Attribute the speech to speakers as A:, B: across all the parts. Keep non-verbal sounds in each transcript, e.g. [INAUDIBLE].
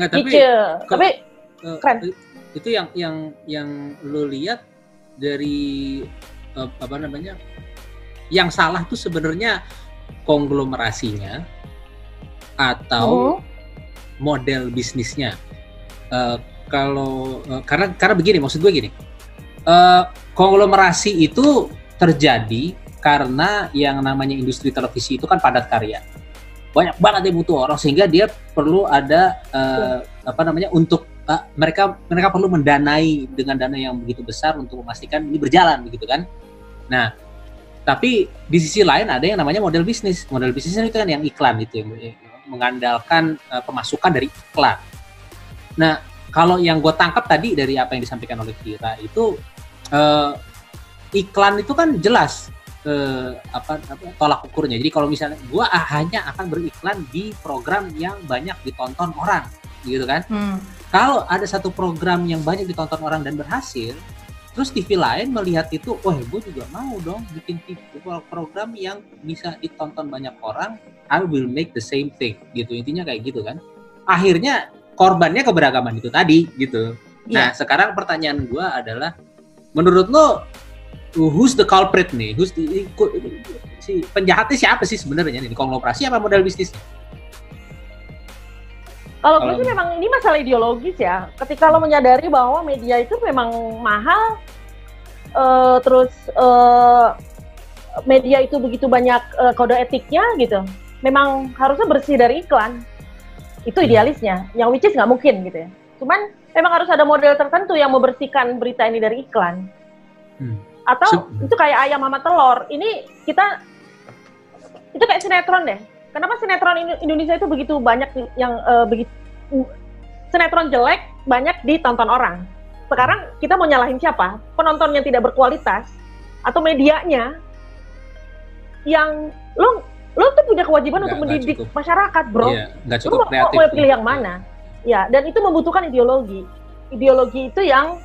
A: Nggak, tapi kok-
B: Tapi
A: Eh,
B: Keren.
A: itu yang yang yang lo lihat dari eh, apa namanya yang salah tuh sebenarnya konglomerasinya atau
B: oh,
A: model bisnisnya. Eh, kalau eh, karena karena begini maksud gue gini. Eh, konglomerasi itu terjadi karena yang namanya industri televisi itu kan padat karya banyak banget yang butuh orang sehingga dia perlu ada eh, apa namanya untuk eh, mereka mereka perlu mendanai dengan dana yang begitu besar untuk memastikan ini berjalan begitu kan? Nah tapi di sisi lain ada yang namanya model bisnis. Model bisnisnya itu kan yang iklan itu yang mengandalkan eh, pemasukan dari iklan. Nah kalau yang gue tangkap tadi dari apa yang disampaikan oleh Kira itu eh, iklan itu kan jelas eh, apa, apa tolak ukurnya. Jadi kalau misalnya gua ah, hanya akan beriklan di program yang banyak ditonton orang, gitu kan?
C: Hmm.
A: Kalau ada satu program yang banyak ditonton orang dan berhasil, terus TV lain melihat itu, wah gue juga mau dong bikin TV program yang bisa ditonton banyak orang, I will make the same thing, gitu intinya kayak gitu kan? Akhirnya korbannya keberagaman itu tadi, gitu. Nah sekarang pertanyaan gua adalah, menurut lo who's the culprit nih? Who's the, si penjahatnya siapa sih sebenarnya nih? Konglomerasi apa model bisnisnya?
B: kalau gue sih memang ini masalah ideologis ya. Ketika lo menyadari bahwa media itu memang mahal, eh, terus eh, media itu begitu banyak eh, kode etiknya gitu, memang harusnya bersih dari iklan. Itu idealisnya, yang which is nggak mungkin gitu ya. Cuman memang harus ada model tertentu yang membersihkan berita ini dari iklan.
A: Hmm.
B: Atau itu kayak ayam sama telur. Ini kita itu kayak sinetron deh. Kenapa sinetron Indo- Indonesia itu begitu banyak yang eh, begitu sinetron jelek banyak ditonton orang. Sekarang kita mau nyalahin siapa? Penonton yang tidak berkualitas atau medianya yang lo lo tuh punya kewajiban
A: Nggak-
B: untuk mendidik
A: cukup.
B: masyarakat, bro.
A: Iya, cukup
B: mau,
A: kreatif.
B: mau pilih yang mana? Ya, dan itu membutuhkan ideologi. Ideologi itu yang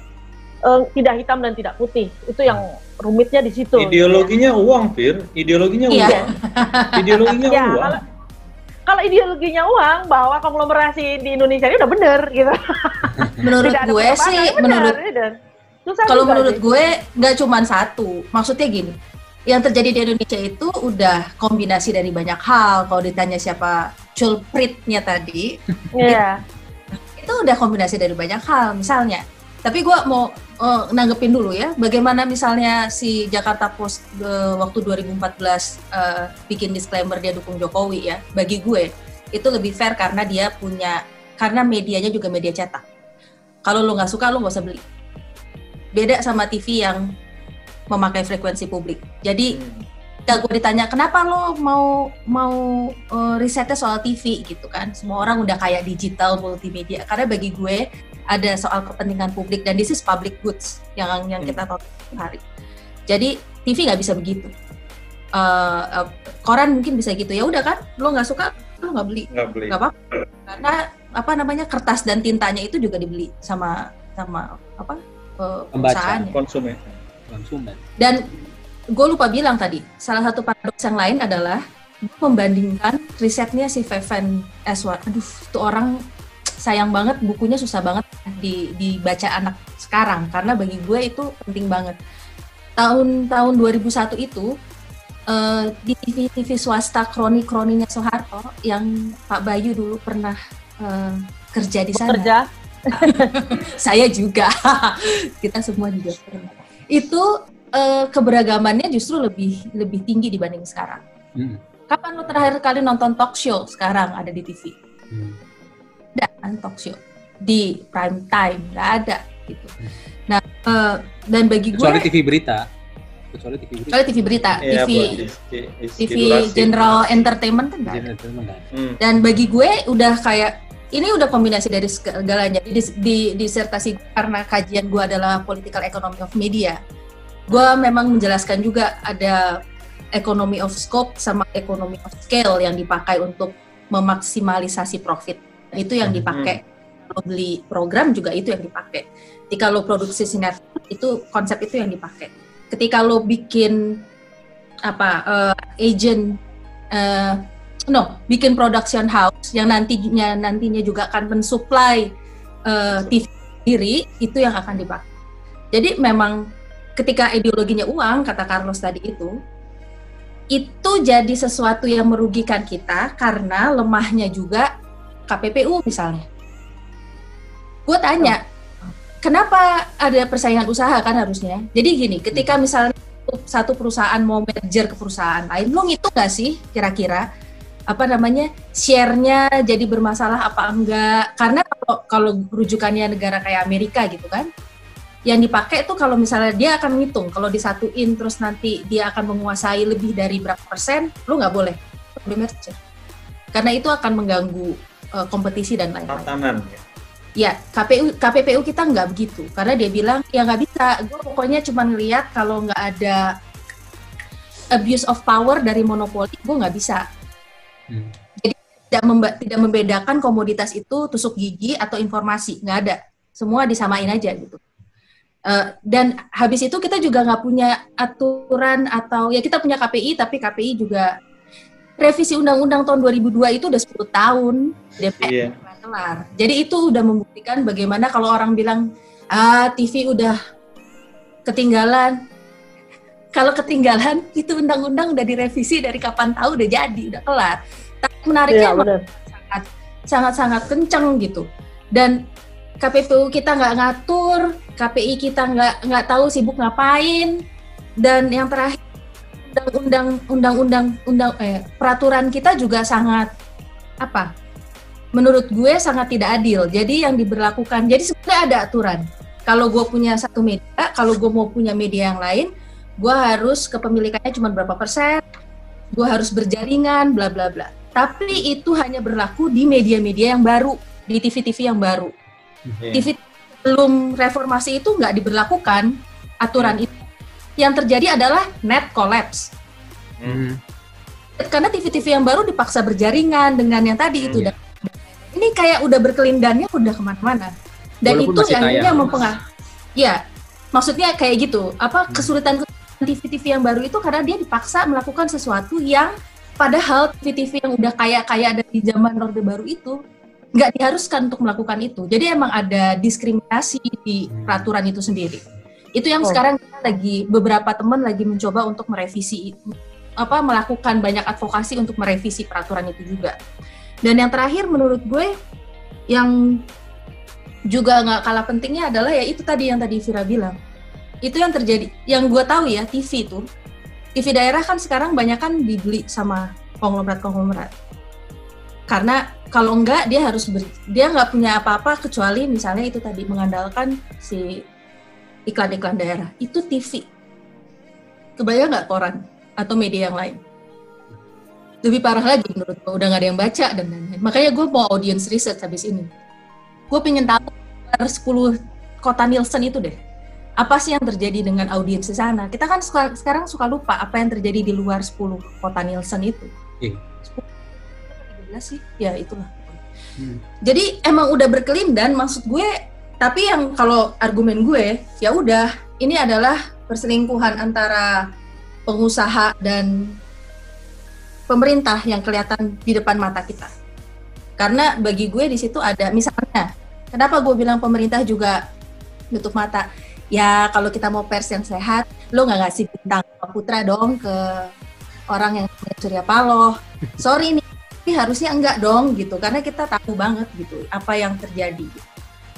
B: eh, tidak hitam dan tidak putih. Itu yang rumitnya di situ.
D: Ideologinya uang, Fir. Ideologinya
C: Iya.
D: uang. Ideologinya [LAUGHS]
B: Ya,
D: uang.
B: kalau kalau ideologinya uang bahwa konglomerasi di Indonesia ini udah bener gitu.
C: Menurut [LAUGHS]
B: Tidak
C: gue sih,
B: bener,
C: menurut
B: bener.
C: Kalau menurut
B: sih.
C: gue nggak cuma satu. Maksudnya gini, yang terjadi di Indonesia itu udah kombinasi dari banyak hal. Kalau ditanya siapa culpritnya tadi,
B: Iya. [LAUGHS]
C: itu udah kombinasi dari banyak hal. Misalnya, tapi gue mau eh, nanggepin dulu ya, bagaimana misalnya si Jakarta Post eh, waktu 2014 eh, bikin disclaimer dia dukung Jokowi ya. Bagi gue itu lebih fair karena dia punya karena medianya juga media cetak. Kalau lo nggak suka lo nggak usah beli. Beda sama TV yang memakai frekuensi publik. Jadi ketika gue ditanya kenapa lo mau mau eh, risetnya soal TV gitu kan semua orang udah kayak digital multimedia karena bagi gue ada soal kepentingan publik dan this is public goods yang yang
D: Hmm.
C: kita tahu setiap hari jadi TV nggak bisa begitu Eh, eh, koran mungkin bisa gitu ya udah kan lo nggak suka lo nggak beli
D: Nggak beli.
C: nggak apa karena apa namanya kertas dan tintanya itu juga dibeli sama sama apa
A: Pembaca.
C: perusahaannya
D: Konsumen.
A: konsumen.
C: dan gue lupa bilang tadi, salah satu paradoks yang lain adalah membandingkan risetnya si Veven Eswar. Aduh, itu orang sayang banget bukunya susah banget di, dibaca anak sekarang karena bagi gue itu penting banget. Tahun tahun 2001 itu eh, di TV TV swasta kroni kroninya Soeharto yang Pak Bayu dulu pernah eh, kerja di sana
B: Bekerja. [LAUGHS]
C: saya juga [LAUGHS] kita semua juga pernah. itu eh, keberagamannya justru lebih lebih tinggi dibanding sekarang
A: Hmm.
C: kapan lo terakhir kali nonton talk show sekarang ada di TV
A: Hmm.
C: ada kan talk show di prime time nggak ada gitu
A: Hmm.
C: nah eh, dan bagi gue
A: Kecuali TV berita. Kecuali TV berita.
C: kecuali TV berita
D: Iya,
C: TV
D: buat
C: TV general entertainment kan
A: itu enggak.
D: Hmm.
C: dan bagi gue udah kayak ini udah kombinasi dari segalanya di, di disertasi gue, karena kajian gue adalah political economy of media gue memang menjelaskan juga ada economy of scope sama economy of scale yang dipakai untuk memaksimalisasi profit itu yang
A: Hmm.
C: Beli program juga itu yang dipakai ketika lo produksi sinetron itu konsep itu yang dipakai ketika lo bikin apa eh, agent eh, no, bikin production house yang nantinya nantinya juga akan mensuplai uh, TV sendiri itu yang akan dipakai. Jadi memang ketika ideologinya uang kata Carlos tadi itu itu jadi sesuatu yang merugikan kita karena lemahnya juga KPPU misalnya. Gue tanya, kenapa ada persaingan usaha kan harusnya? Jadi gini, ketika misalnya satu perusahaan mau merger ke perusahaan lain, lo ngitung nggak sih kira-kira apa namanya share-nya jadi bermasalah apa enggak? Karena kalau kalau rujukannya negara kayak Amerika gitu kan, yang dipakai itu kalau misalnya dia akan menghitung kalau disatuin terus nanti dia akan menguasai lebih dari berapa persen, lu nggak boleh boleh merger karena itu akan mengganggu uh, kompetisi dan lain-lain.
D: Tatanan ya.
C: Ya, KPU KPPU kita nggak begitu karena dia bilang ya nggak bisa. Gue pokoknya cuma ngelihat kalau nggak ada abuse of power dari monopoli, gue nggak bisa. Hmm. Jadi tidak, memba tidak membedakan komoditas itu tusuk gigi atau informasi, nggak ada. Semua disamain aja gitu. Uh, dan habis itu kita juga nggak punya aturan atau ya kita punya KPI tapi KPI juga revisi undang-undang tahun 2002 itu udah 10 tahun DPR yeah kelar. Jadi itu udah membuktikan bagaimana kalau orang bilang ah TV udah ketinggalan. [LAUGHS] Kalau ketinggalan itu undang-undang udah direvisi dari kapan tahu udah jadi, udah kelar. Tapi menariknya ya, sangat sangat-sangat kenceng gitu. Dan KPPU kita nggak ngatur, KPI kita nggak nggak tahu sibuk ngapain. Dan yang terakhir undang-undang undang-undang undang eh, peraturan kita juga sangat apa menurut gue sangat tidak adil. Jadi yang diberlakukan, jadi sebenarnya ada aturan. Kalau gue punya satu media, kalau gue mau punya media yang lain, gue harus kepemilikannya cuma berapa persen, gue harus berjaringan, bla bla bla. Tapi itu hanya berlaku di media-media yang baru, di TV-TV yang baru. Okay. TV belum reformasi itu nggak diberlakukan aturan itu. Yang terjadi adalah net collapse. Hmm. Karena TV-TV yang baru dipaksa berjaringan dengan yang tadi itu. Dan ini kayak udah berkelindannya udah ke mana-mana dan Walaupun itu yang akhirnya mempengaruhi ya maksudnya kayak gitu apa hmm. kesulitan TV-TV yang baru itu karena dia dipaksa melakukan sesuatu yang padahal TV-TV yang udah kayak kayak ada di zaman Orde Baru itu nggak diharuskan untuk melakukan itu. Jadi emang ada diskriminasi di hmm. peraturan itu sendiri. Itu yang oh. sekarang kita lagi beberapa teman lagi mencoba untuk merevisi apa melakukan banyak advokasi untuk merevisi peraturan itu juga. Dan yang terakhir menurut gue yang juga nggak kalah pentingnya adalah ya itu tadi yang tadi Vira bilang. Itu yang terjadi. Yang gue tahu ya TV itu, TV daerah kan sekarang banyak kan dibeli sama konglomerat-konglomerat. Karena kalau enggak dia harus beri, dia nggak punya apa-apa kecuali misalnya itu tadi mengandalkan si iklan-iklan daerah. Itu TV. Kebayang nggak koran atau media yang lain? Lebih parah lagi menurut gue udah gak ada yang baca dan lain-lain. Makanya gue mau audience research habis ini. Gue pengen tahu 10 kota Nielsen itu deh. Apa sih yang terjadi dengan audiens di sana? Kita kan suka, sekarang suka lupa apa yang terjadi di luar 10 kota Nielsen itu. Iya. 10, sih. Ya itulah. Hmm. jadi emang udah berkelindan maksud gue tapi yang kalau argumen gue ya udah ini adalah perselingkuhan antara pengusaha dan pemerintah yang kelihatan di depan mata kita. Karena bagi gue di situ ada misalnya, kenapa gue bilang pemerintah juga nutup mata? Ya kalau kita mau pers yang sehat, lo nggak ngasih bintang putra dong ke orang yang Surya Paloh. Sorry nih, tapi harusnya enggak dong gitu, karena kita tahu banget gitu apa yang terjadi.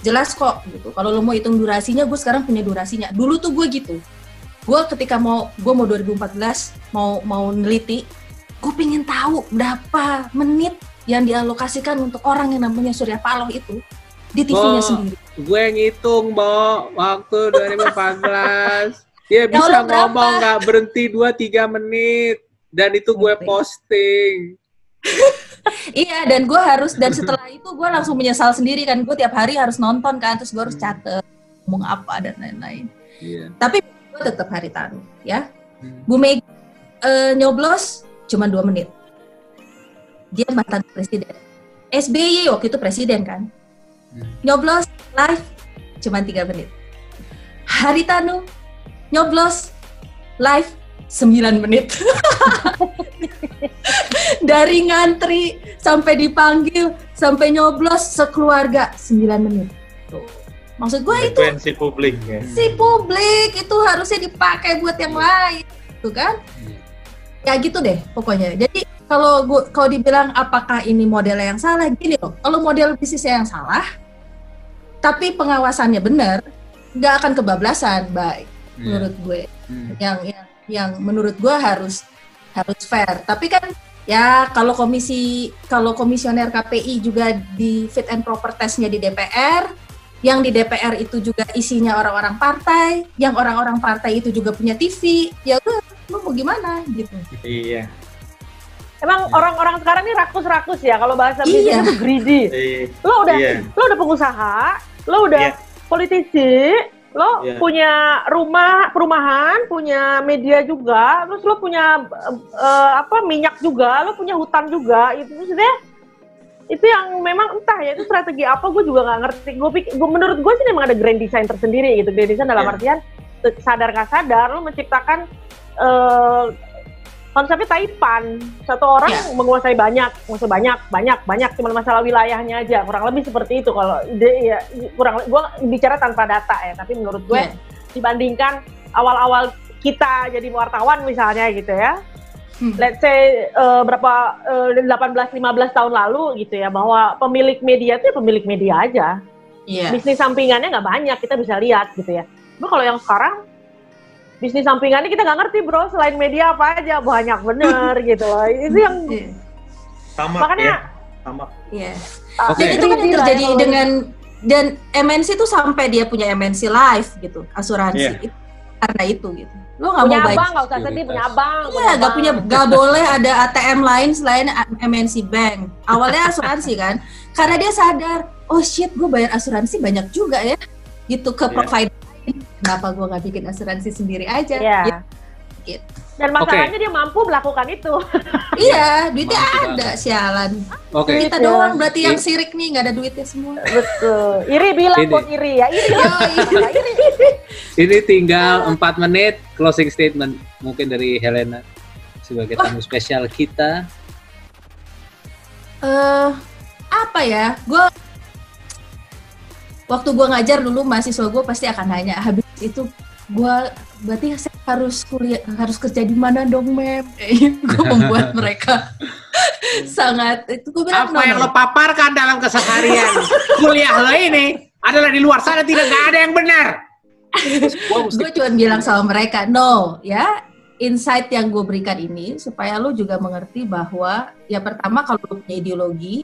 C: Jelas kok gitu. Kalau lo mau hitung durasinya, gue sekarang punya durasinya. Dulu tuh gue gitu. Gue ketika mau gue mau 2014 mau mau neliti gue pengen tahu berapa menit yang dialokasikan untuk orang yang namanya Surya Paloh itu di TV-nya sendiri.
A: Gue ngitung, Bo, waktu 2014. [LAUGHS] Dia ya bisa ngomong nggak berhenti 2-3 menit. Dan itu gue posting. [LAUGHS]
C: iya, dan gue harus, dan setelah itu gue langsung menyesal sendiri kan. Gue tiap hari harus nonton kan, terus gue harus catet ngomong apa dan lain-lain. Yeah. Tapi gue tetap hari taruh, ya. Hmm. Bu Mega uh, nyoblos cuma dua menit. Dia mantan presiden. SBY waktu itu presiden kan. Hmm. Nyoblos live cuma tiga menit. Haritanu nyoblos live 9 menit. [LAUGHS] Dari ngantri sampai dipanggil sampai nyoblos sekeluarga 9 menit. Tuh. Maksud gue itu
D: Frekuensi publik ya.
C: si publik itu harusnya dipakai buat yang lain, tuh kan? Ya gitu deh pokoknya. Jadi kalau gua kalau dibilang apakah ini modelnya yang salah, gini loh. Kalau model bisnisnya yang salah, tapi pengawasannya benar, nggak akan kebablasan, baik
A: Iya.
C: menurut gue.
A: Hmm.
C: Yang yang yang menurut gue harus harus fair. Tapi kan ya kalau komisi kalau komisioner KPI juga di fit and proper testnya di DPR, yang di DPR itu juga isinya orang-orang partai, yang orang-orang partai itu juga punya TV, ya lu mau gimana gitu.
D: Iya.
B: Emang
A: Iya.
B: orang-orang sekarang ini rakus-rakus ya kalau bahasa
C: Iya.
B: bisnisnya tuh greedy.
D: Iya.
B: Lo udah
D: Iya.
B: lo udah pengusaha, lo udah
D: Iya.
B: politisi, lo
D: Iya.
B: punya rumah perumahan, punya media juga, terus lo punya eh, apa minyak juga, lo punya hutan juga. Itu maksudnya itu yang memang entah ya itu strategi apa gue juga nggak ngerti. Gue pikir, gue menurut gue sih memang ada grand design tersendiri gitu. Grand design dalam
D: Iya.
B: artian sadar nggak sadar lo menciptakan eh, konsepnya taipan satu orang
C: Iya.
B: menguasai banyak menguasai banyak banyak banyak cuma masalah wilayahnya aja kurang lebih seperti itu kalau ide ya kurang gue bicara tanpa data ya tapi menurut gue
C: Iya.
B: dibandingkan awal-awal kita jadi wartawan misalnya gitu ya
C: Hmm.
B: let's say eh, berapa eh, 18-15 tahun lalu gitu ya bahwa pemilik media itu ya pemilik media aja
C: Iya.
B: bisnis sampingannya nggak banyak kita bisa lihat gitu ya. Tapi kalau yang sekarang bisnis sampingannya kita nggak ngerti bro selain media apa aja banyak bener [LAUGHS] gitu loh. Itu yang
C: Iya.
D: Sama
B: Makanya-
D: ya. Sama.
C: Iya.
B: ah,
A: Oke.
C: Dan itu kan yang
B: greedy lah
C: terjadi
B: ya
C: dengan dan MNC tuh sampai dia punya MNC live gitu, asuransi
D: Iya.
C: itu karena itu gitu. Lo nggak
B: punya
C: mau
B: abang nggak usah sedih punya abang.
C: Iya, nggak punya, nggak boleh ada ATM lain selain MNC Bank. Awalnya asuransi kan, karena dia sadar, oh shit, gue bayar asuransi banyak juga ya, gitu ke
D: Iya.
C: provider. Kenapa gue nggak bikin asuransi sendiri aja?
B: Iya.
C: Gitu.
B: Dan masalahnya dia mampu melakukan itu. [LAUGHS]
C: Iya, duitnya
A: Mampu
C: ada,
A: banget.
C: sialan.
A: Oke.
C: Kita
B: Iya.
C: doang berarti yang sirik nih, nggak ada duitnya semua.
B: Betul. Iri bilang
A: Ini.
B: kok iri ya. Iri.
C: Yoi.
B: iri. [LAUGHS]
A: Ini tinggal 4 menit closing statement mungkin dari Helena sebagai tamu spesial kita.
C: eh apa ya? Gue waktu gue ngajar dulu mahasiswa gue pasti akan nanya habis itu gue berarti saya harus kuliah harus kerja di mana dong mem? [LAUGHS] gue membuat mereka [LAUGHS] sangat itu gue bilang
A: Apa yang lo paparkan dalam keseharian kuliah lo ini adalah di luar sana tidak nggak ada yang benar.
C: gue cuma bilang sama mereka no ya insight yang gue berikan ini supaya lo juga mengerti bahwa ya pertama kalau lo punya ideologi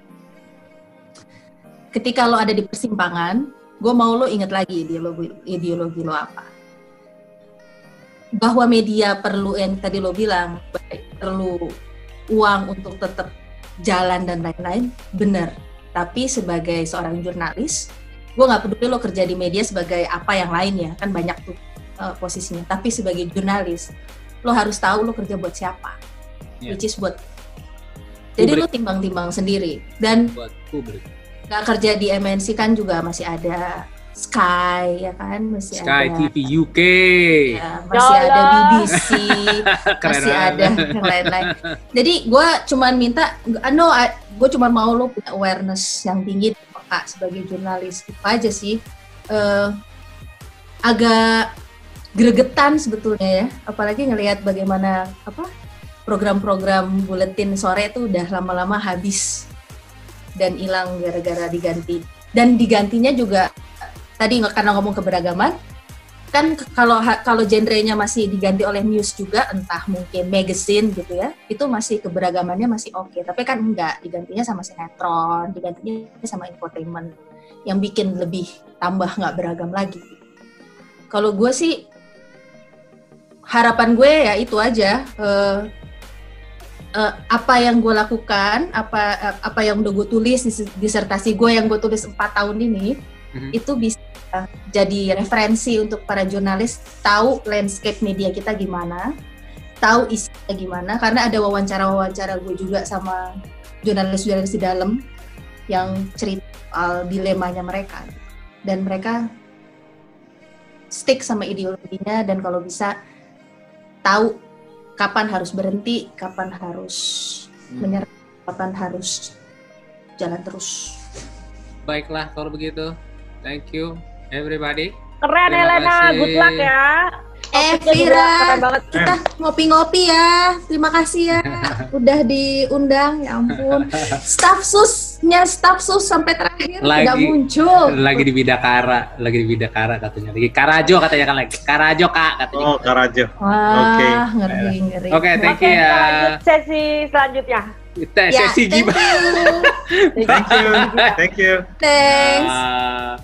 C: ketika lo ada di persimpangan gue mau lo ingat lagi ideologi ideologi lo apa. Bahwa media perlu yang tadi lo bilang baik, perlu uang untuk tetap jalan dan lain-lain benar. Tapi sebagai seorang jurnalis gue nggak peduli lo kerja di media sebagai apa yang lainnya kan banyak tuh uh, posisinya. Tapi sebagai jurnalis lo harus tahu lo kerja buat siapa
A: Iya.
C: which is buat jadi lo timbang-timbang sendiri. Dan
A: Buat publik.
C: Nggak kerja di MNC kan juga masih ada Sky ya kan masih
A: Sky
C: ada
A: TV UK.
C: ya, masih ada
B: Yalah.
C: BBC [LAUGHS]
A: Keren
C: masih
A: banget.
C: ada yang lain-lain. Jadi gue cuman minta, no, gue cuman mau lo punya awareness yang tinggi peka sebagai jurnalis itu aja sih. Eh, agak gregetan sebetulnya ya, apalagi ngelihat bagaimana apa program-program buletin sore itu udah lama-lama habis dan hilang gara-gara diganti. Dan digantinya juga tadi nggak karena ngomong keberagaman, kan kalau kalau genrenya masih diganti oleh news juga entah mungkin magazine gitu ya itu masih keberagamannya masih oke tapi kan enggak digantinya sama sinetron digantinya sama infotainment yang bikin lebih tambah nggak beragam lagi kalau gue sih harapan gue ya itu aja eh, eh, apa yang gue lakukan apa apa yang udah gue tulis dis- disertasi gue yang gue tulis empat tahun ini
A: Mhm.
C: itu bisa jadi referensi untuk para jurnalis tahu landscape media kita gimana, tahu isinya gimana karena ada wawancara-wawancara gue juga sama jurnalis-jurnalis di dalam yang cerita soal dilemanya mereka dan mereka stick sama ideologinya dan kalau bisa tahu kapan harus berhenti, kapan harus
A: Hmm.
C: menyerah, kapan harus jalan terus.
A: Baiklah kalau begitu. Thank you everybody.
B: Keren
A: Terima
B: Helena,
A: kasih.
B: good luck ya.
C: Eh, Vira. Kita ngopi-ngopi ya. Terima kasih ya [LAUGHS] udah diundang. Ya ampun. Staf [LAUGHS] susnya staf sus sampai terakhir
A: Lagi-
C: tidak muncul.
A: Lagi di Bidakara, lagi di Bidakara katanya. Lagi Karajo katanya kan lagi. Karajo Kak katanya.
D: Oh, Karajo.
C: Wah,
D: Oke.
C: ngeri ngeri.
A: Oke, thank
B: Oke,
A: you ya.
B: sesi selanjutnya.
A: Kita
C: Ya,
A: sesi
C: thank
A: gimana?
C: you.
D: Thank you. Thank you.
C: Thanks.
A: Ah,